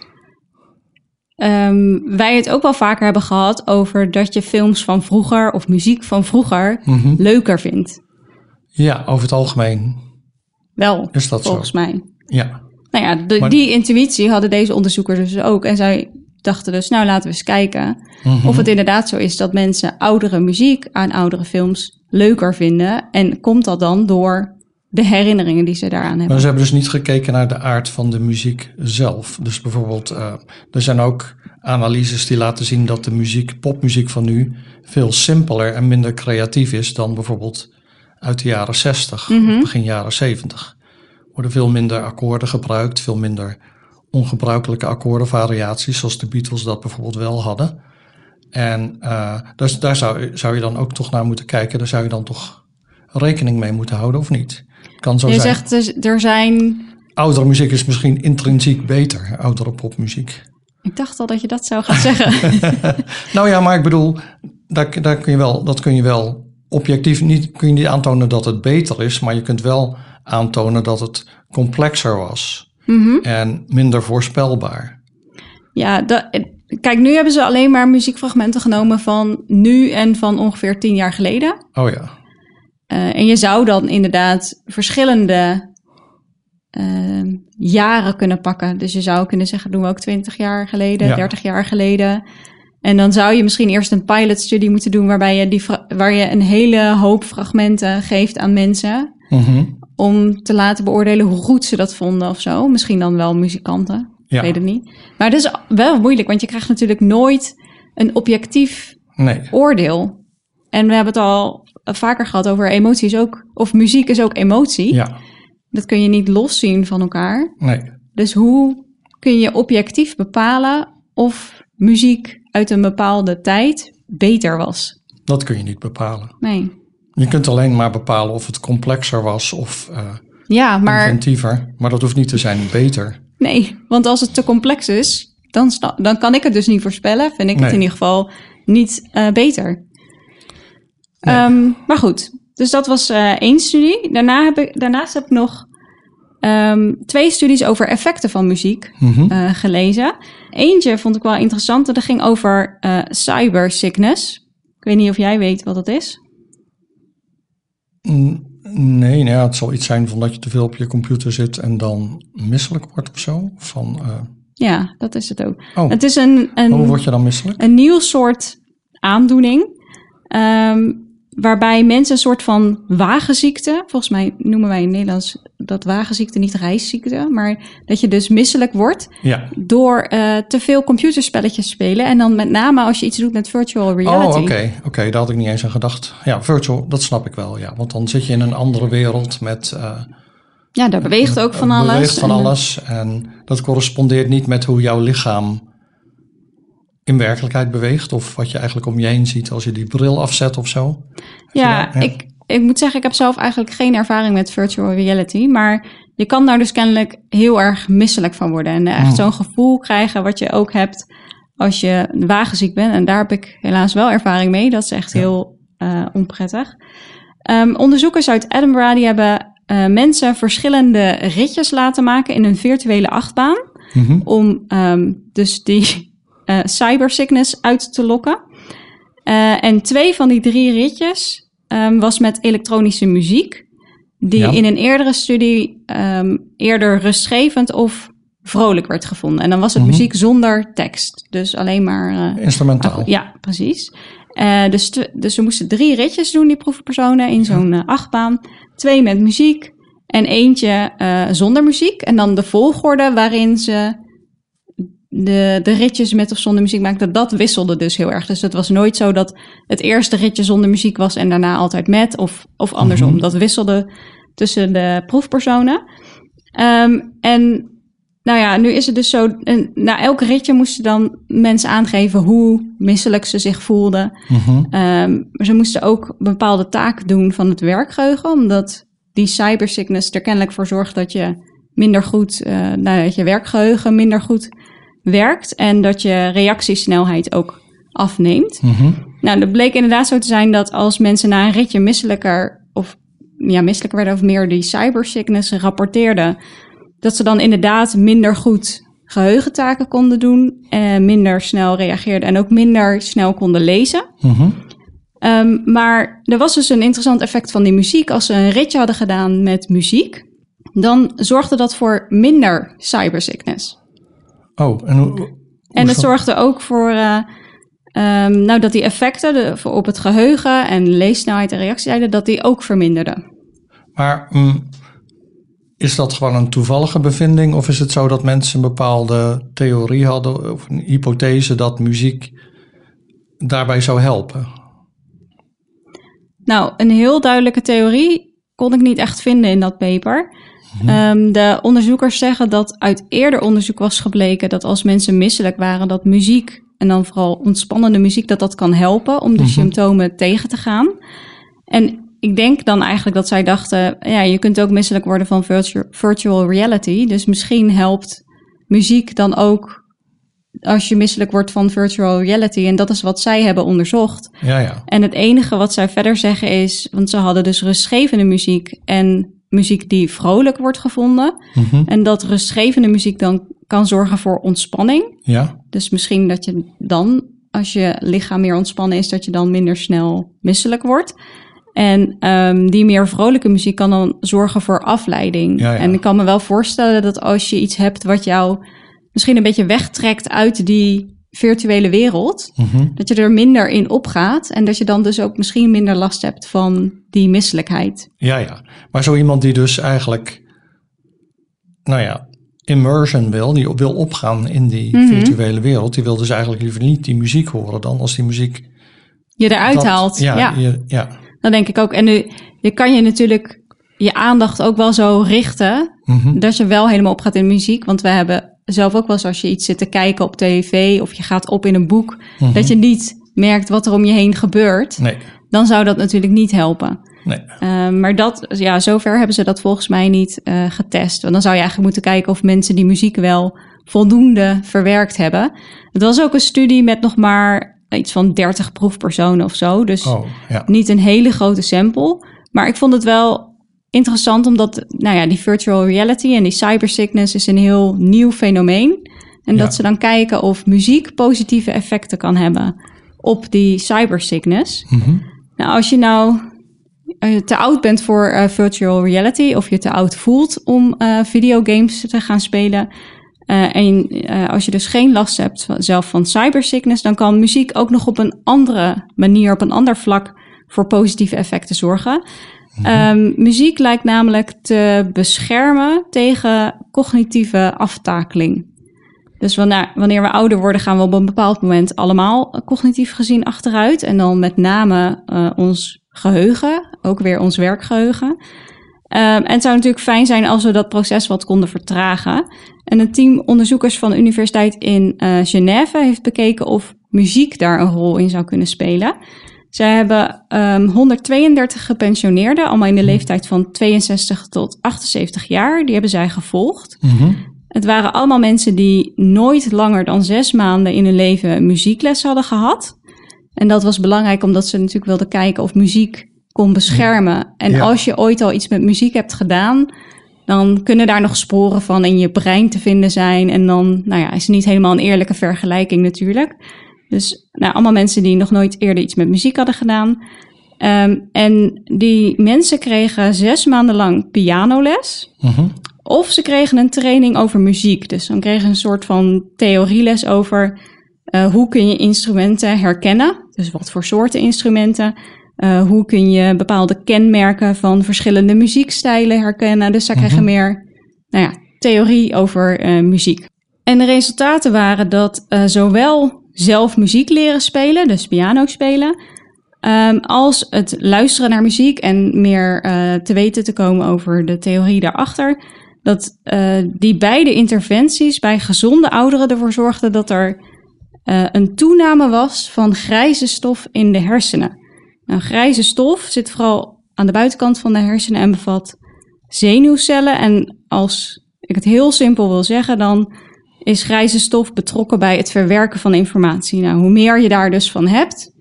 ehm, wij het ook wel vaker hebben gehad over dat je films van vroeger of muziek van vroeger Mhm. leuker vindt. Ja, over het algemeen Wel, is dat volgens zo. mij. Ja. Nou ja, de- Maar- die intuïtie hadden deze onderzoekers dus ook. En zij dachten dus, nou laten we eens kijken Mhm. of het inderdaad zo is dat mensen oudere muziek aan oudere films leuker vinden. En komt dat dan door de herinneringen die ze daaraan hebben? Maar ze hebben dus niet gekeken naar de aard van de muziek zelf. Dus bijvoorbeeld, eh, er zijn ook analyses die laten zien dat de muziek, popmuziek van nu, veel simpeler en minder creatief is dan bijvoorbeeld uit de jaren 60 Mhm. of begin jaren 70. Er worden veel minder akkoorden gebruikt, veel minder ongebruikelijke akkoordenvariaties, zoals de Beatles dat bijvoorbeeld wel hadden. En eh, dus daar zou, zou je dan ook toch naar moeten kijken. Daar zou je dan toch rekening mee moeten houden, of niet? Kan zo Je zijn. zegt dus, er zijn. Oudere muziek is misschien intrinsiek beter, oudere popmuziek. Ik dacht al dat je dat zou gaan zeggen. (laughs) Nou ja, maar ik bedoel, daar, daar kun je wel, dat kun je wel objectief niet, kun je niet aantonen dat het beter is, maar je kunt wel aantonen dat het complexer was Mhm. en minder voorspelbaar. Ja, dat, kijk, nu hebben ze alleen maar muziekfragmenten genomen van nu en van ongeveer tien jaar geleden. Oh ja, Eh, en je zou dan inderdaad verschillende eh, jaren kunnen pakken. Dus je zou kunnen zeggen, doen we ook 20 jaar geleden, Ja. 30 jaar geleden. En dan zou je misschien eerst een pilotstudie moeten doen waarbij je die, waar je een hele hoop fragmenten geeft aan mensen. Mhm. Om te laten beoordelen hoe goed ze dat vonden of zo. Misschien dan wel muzikanten. ja. Ik weet het niet. Maar het is wel moeilijk, want je krijgt natuurlijk nooit een objectief Nee, oordeel. En we hebben het al vaker gehad over emoties ook. Of muziek is ook emotie. ja, Dat kun je niet loszien van elkaar. nee. Dus hoe kun je objectief bepalen of muziek uit een bepaalde tijd beter was? Dat kun je niet bepalen. Nee. Je kunt alleen maar bepalen of het complexer was of eh Ja, maar inventiever, maar dat hoeft niet te zijn beter. nee. Want als het te complex is, dan, dan kan ik het dus niet voorspellen. Vind ik Nee. het in ieder geval niet eh, beter. Nee. Ehm, maar goed, dus dat was eh, één studie. Daarna heb ik, daarnaast heb ik nog ehm, twee studies over effecten van muziek Mhm. eh, gelezen. Eentje vond ik wel interessant. Dat ging over eh cyber sickness. Ik weet niet of jij weet wat dat is. Mm, Nee, nou ja, het zal iets zijn van dat je te veel op je computer zit en dan misselijk wordt of zo. Van, Ja, dat is het ook. oh, Het is een, een, hoe word je dan misselijk? een nieuw soort aandoening. ehm, waarbij mensen een soort van wagenziekte, volgens mij noemen wij in het Nederlands dat wagenziekte niet reisziekte, maar dat je dus misselijk wordt Ja. door eh, te veel computerspelletjes spelen. En dan met name als je iets doet met virtual reality. Oh, oké. Oké, daar had ik niet eens aan gedacht. Ja, virtual, dat snap ik wel, ja. Want dan zit je in een andere wereld met... eh, Ja, daar beweegt ook van alles. beweegt van En, alles. En dat correspondeert niet met hoe jouw lichaam in werkelijkheid beweegt. Of wat je eigenlijk om je heen ziet als je die bril afzet of zo. Ja, Ja. Ik, ik moet zeggen, ik heb zelf eigenlijk geen ervaring met virtual reality. Maar je kan daar dus kennelijk heel erg misselijk van worden. En echt Hmm. zo'n gevoel krijgen wat je ook hebt als je wagenziek bent. En daar heb ik helaas wel ervaring mee. Dat is echt Ja. heel eh, onprettig. Ehm, onderzoekers uit Edinburgh die hebben eh, mensen verschillende ritjes laten maken in een virtuele achtbaan. Mhm. Om ehm, dus die eh cybersickness uit te lokken. Eh, en twee van die drie ritjes ehm, was met elektronische muziek. Die Ja. in een eerdere studie ehm, eerder rustgevend of vrolijk werd gevonden. En dan was het Mhm. muziek zonder tekst. Dus alleen maar... eh, Instrumentaal. ja, precies. Dus, dus we moesten drie ritjes doen, die proefpersonen, in zo'n achtbaan. Twee met muziek en eentje zonder muziek. En dan de volgorde waarin ze de, de ritjes met of zonder muziek maakten, dat wisselde dus heel erg. Dus het was nooit zo dat het eerste ritje zonder muziek was en daarna altijd met, of, of andersom. Mhm. Dat wisselde tussen de proefpersonen. Ehm, en nou ja, nu is het dus zo, en na elk ritje moesten dan mensen aangeven hoe misselijk ze zich voelden. Maar ze moesten ook bepaalde taken doen van het werkgeheugen, omdat die cybersickness er kennelijk voor zorgt dat je minder goed, nou, dat je werkgeheugen minder goed werkt en dat je reactiesnelheid ook afneemt. Mhm. Nou, dat bleek inderdaad zo te zijn dat als mensen na een ritje misselijker of ja, misselijker werden of meer die cybersickness rapporteerden, dat ze dan inderdaad minder goed geheugentaken konden doen, eh, minder snel reageerden en ook minder snel konden lezen. Mhm. Ehm, maar er was dus een interessant effect van die muziek. Als ze een ritje hadden gedaan met muziek, dan zorgde dat voor minder cybersickness. Oh, en hoe... En het zo- zorgde ook voor eh, ehm, nou, dat die effecten de, op het geheugen en leessnelheid en reactietijden, dat die ook verminderden. Maar mm, is dat gewoon een toevallige bevinding? Of is het zo dat mensen een bepaalde theorie hadden of een hypothese dat muziek daarbij zou helpen? Nou, een heel duidelijke theorie kon ik niet echt vinden in dat paper. Ehm, de onderzoekers zeggen dat uit eerder onderzoek was gebleken dat als mensen misselijk waren, dat muziek, en dan vooral ontspannende muziek, dat dat kan helpen om de Mhm. symptomen tegen te gaan. En ik denk dan eigenlijk dat zij dachten, ja, je kunt ook misselijk worden van virtu- virtual reality. Dus misschien helpt muziek dan ook als je misselijk wordt van virtual reality. En dat is wat zij hebben onderzocht. Ja, ja. En het enige wat zij verder zeggen is, want ze hadden dus rustgevende muziek en muziek die vrolijk wordt gevonden. Mhm. En dat rustgevende muziek dan kan zorgen voor ontspanning. Ja, Dus misschien dat je dan, als je lichaam meer ontspannen is, dat je dan minder snel misselijk wordt. En ehm, die meer vrolijke muziek kan dan zorgen voor afleiding. Ja, ja. En ik kan me wel voorstellen dat als je iets hebt wat jou misschien een beetje wegtrekt uit die virtuele wereld, Mhm. dat je er minder in opgaat en dat je dan dus ook misschien minder last hebt van die misselijkheid. ja, ja. Maar zo iemand die dus eigenlijk, nou ja, immersion wil, die wil opgaan in die Mhm. virtuele wereld, die wil dus eigenlijk liever niet die muziek horen dan als die muziek Je eruit dat- haalt. Ja, ja. je- ja. Dat denk ik ook. En nu je kan je natuurlijk je aandacht ook wel zo richten Mhm. dat je wel helemaal opgaat in muziek. Want we hebben zelf ook wel eens als je iets zit te kijken op tv of je gaat op in een boek, Mhm. dat je niet merkt wat er om je heen gebeurt. Nee, Dan zou dat natuurlijk niet helpen. nee. Uh, maar dat, ja, zover hebben ze dat volgens mij niet uh, getest. Want dan zou je eigenlijk moeten kijken of mensen die muziek wel voldoende verwerkt hebben. Het was ook een studie met nog maar iets van 30 proefpersonen of zo. Dus Oh, ja. niet een hele grote sample. Maar ik vond het wel interessant omdat, nou ja, die virtual reality en die cybersickness is een heel nieuw fenomeen. En Ja. dat ze dan kijken of muziek positieve effecten kan hebben op die cybersickness. Mhm. Nou, als je nou uh, te oud bent voor uh, virtual reality of je te oud voelt om uh, videogames te gaan spelen. Uh, en als je dus geen last hebt zelf van cybersickness, dan kan muziek ook nog op een andere manier, op een ander vlak, voor positieve effecten zorgen. -hmm. um, muziek lijkt namelijk te beschermen tegen cognitieve aftakeling. Dus wanneer, we ouder worden, gaan we op een bepaald moment allemaal cognitief gezien achteruit. En dan met name uh, ons geheugen, ook weer ons werkgeheugen. Um, en het zou natuurlijk fijn zijn als we dat proces wat konden vertragen. En een team onderzoekers van de Universiteit in uh, Genève heeft bekeken of muziek daar een rol in zou kunnen spelen. Zij hebben um, 132 gepensioneerden, allemaal in de leeftijd van 62 tot 78 jaar. Die hebben zij gevolgd. Mm -hmm. Het waren allemaal mensen die nooit langer dan zes maanden in hun leven muziekles hadden gehad. En dat was belangrijk omdat ze natuurlijk wilden kijken of muziek kon beschermen. En Ja. als je ooit al iets met muziek hebt gedaan, dan kunnen daar nog sporen van in je brein te vinden zijn. En dan nou ja, is het niet helemaal een eerlijke vergelijking natuurlijk. Dus nou, allemaal mensen die nog nooit eerder iets met muziek hadden gedaan. Ehm, en die mensen kregen zes maanden lang pianoles. Mhm. Of ze kregen een training over muziek. Dus dan kregen ze een soort van theorieles over eh, hoe kun je instrumenten herkennen. Dus wat voor soorten instrumenten. Eh, hoe kun je bepaalde kenmerken van verschillende muziekstijlen herkennen. Dus zij kregen Mhm. meer nou ja, theorie over eh, muziek. En de resultaten waren dat zowel zelf muziek leren spelen, dus piano spelen, ehm, als het luisteren naar muziek en meer eh, te weten te komen over de theorie daarachter, dat eh, die beide interventies bij gezonde ouderen ervoor zorgden dat er eh, een toename was van grijze stof in de hersenen. Nou, grijze stof zit vooral aan de buitenkant van de hersenen en bevat zenuwcellen. En als ik het heel simpel wil zeggen, dan is grijze stof betrokken bij het verwerken van informatie. Nou, hoe meer je daar dus van hebt,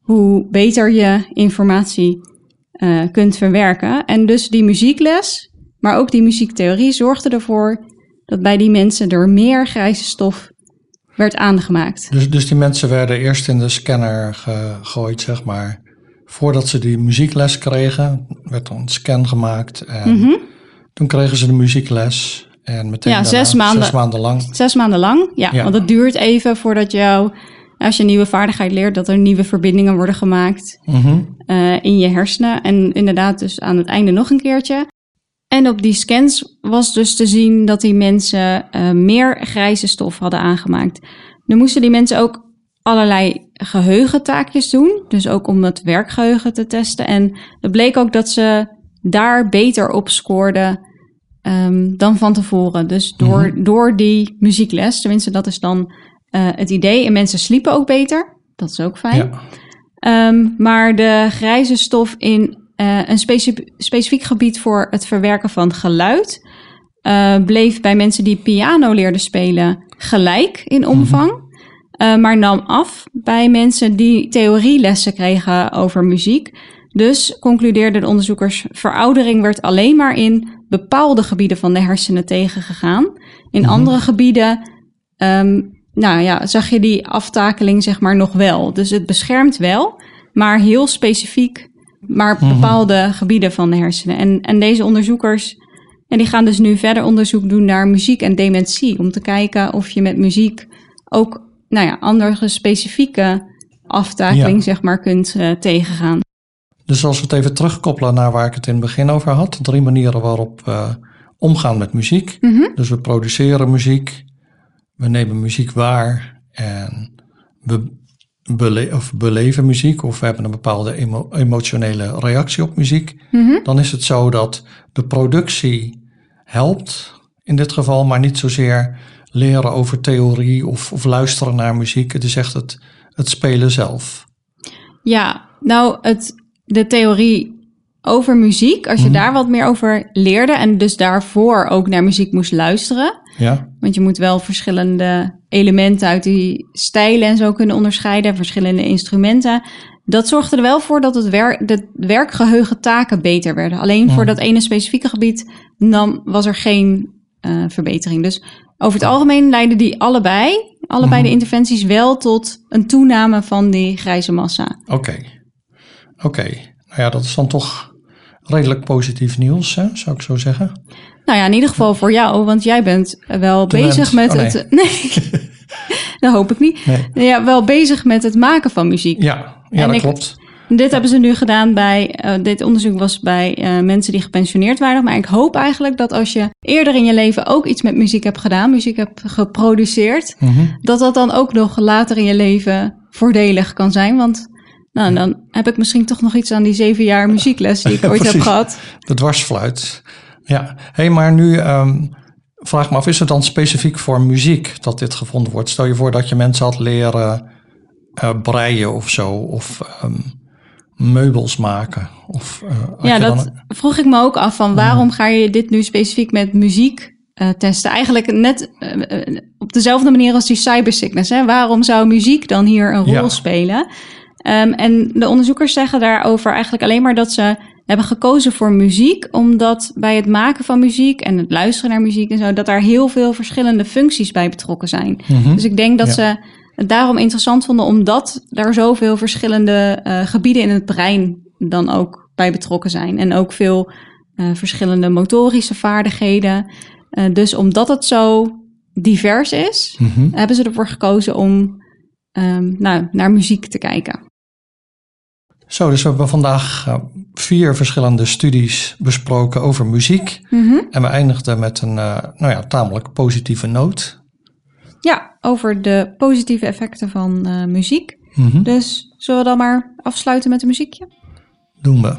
hoe beter je informatie eh, kunt verwerken. En dus die muziekles, maar ook die muziektheorie zorgde ervoor dat bij die mensen er meer grijze stof werd aangemaakt. Dus, dus die mensen werden eerst in de scanner gegooid, zeg maar. Voordat ze die muziekles kregen, werd er een scan gemaakt. En Mhm. toen kregen ze de muziekles. En meteen Ja, daarna, zes maanden. zes maanden lang. Zes maanden lang, ja, Ja. Want het duurt even voordat jou, als je een nieuwe vaardigheid leert, dat er nieuwe verbindingen worden gemaakt Mhm. eh, in je hersenen. En inderdaad, dus aan het einde nog een keertje. En op die scans was dus te zien dat die mensen eh, meer grijze stof hadden aangemaakt. Nu moesten die mensen ook allerlei geheugentaakjes doen. Dus ook om het werkgeheugen te testen. En het bleek ook dat ze daar beter op scoorden ehm, dan van tevoren. Dus door, door die muziekles, tenminste dat is dan eh, het idee. En mensen sliepen ook beter. Dat is ook fijn. Ja. Ehm, maar de grijze stof in eh, een specif- specifiek gebied voor het verwerken van geluid eh, bleef bij mensen die piano leerden spelen gelijk in omvang. eh, maar nam af bij mensen die theorielessen kregen over muziek. Dus concludeerden de onderzoekers, veroudering werd alleen maar in bepaalde gebieden van de hersenen tegengegaan. In Mhm. andere gebieden ehm, nou ja, zag je die aftakeling zeg maar nog wel. Dus het beschermt wel, maar heel specifiek, maar Mhm. bepaalde gebieden van de hersenen. En, en deze onderzoekers, en die gaan dus nu verder onderzoek doen naar muziek en dementie. Om te kijken of je met muziek ook, nou ja, andere specifieke aftakeling Ja. zeg maar kunt eh, tegengaan. Dus als we het even terugkoppelen naar waar ik het in het begin over had. Drie manieren waarop we omgaan met muziek. Mhm. Dus we produceren muziek, we nemen muziek waar en we bele of beleven muziek of we hebben een bepaalde emo- emotionele reactie op muziek. Mhm. Dan is het zo dat de productie helpt in dit geval, maar niet zozeer leren over theorie of, of luisteren naar muziek. Het is echt het, het spelen zelf. Ja, nou, het, de theorie over muziek, als je Mhm. daar wat meer over leerde en dus daarvoor ook naar muziek moest luisteren. Ja, Want je moet wel verschillende elementen uit die stijlen en zo kunnen onderscheiden, verschillende instrumenten. Dat zorgde er wel voor dat het werk, de werkgeheugen taken beter werden. Alleen voor dat ene specifieke gebied nam, was er geen eh, verbetering. Dus over het algemeen leidden die allebei, allebei Mhm. de interventies wel tot een toename van die grijze massa. oké. Oké, nou ja, dat is dan toch redelijk positief nieuws, hè, zou ik zo zeggen. Nou ja, in ieder geval voor jou, want jij bent wel Talent. bezig met Oh, nee. het. Nee, (laughs) (laughs) dat hoop ik niet. Nee. Ja, wel bezig met het maken van muziek. Ja, ja En dat ik- klopt. Dit hebben ze nu gedaan bij. eh, dit onderzoek was bij eh, mensen die gepensioneerd waren. Maar ik hoop eigenlijk dat als je eerder in je leven ook iets met muziek hebt gedaan, muziek hebt geproduceerd, Mhm. dat dat dan ook nog later in je leven voordelig kan zijn. Want nou, dan heb ik misschien toch nog iets aan die zeven jaar muziekles die ik ooit heb gehad. De dwarsfluit. Ja, hey, maar nu ehm, vraag me af, is het dan specifiek voor muziek dat dit gevonden wordt? Stel je voor dat je mensen had leren eh, breien of zo, of ehm, meubels maken. Of, eh, Ja, dat dan- vroeg ik me ook af van waarom ga je dit nu specifiek met muziek eh, testen. Eigenlijk net op dezelfde manier als die cybersickness. Hè? Waarom zou muziek dan hier een rol Ja. spelen? Ehm, en de onderzoekers zeggen daarover eigenlijk alleen maar dat ze hebben gekozen voor muziek, omdat bij het maken van muziek en het luisteren naar muziek en zo, dat daar heel veel verschillende functies bij betrokken zijn. Mhm. Dus ik denk dat Ja. ze het daarom interessant vonden, omdat daar zoveel verschillende eh, gebieden in het brein dan ook bij betrokken zijn. En ook veel eh, verschillende motorische vaardigheden. Eh, dus omdat het zo divers is, Mhm. hebben ze ervoor gekozen om ehm, nou, naar muziek te kijken. Zo, dus we hebben vandaag eh, vier verschillende studies besproken over muziek. Mhm. En we eindigden met een eh, nou ja, tamelijk positieve noot. Ja, over de positieve effecten van eh, muziek. Mhm. Dus zullen we dan maar afsluiten met een muziekje? Doen we.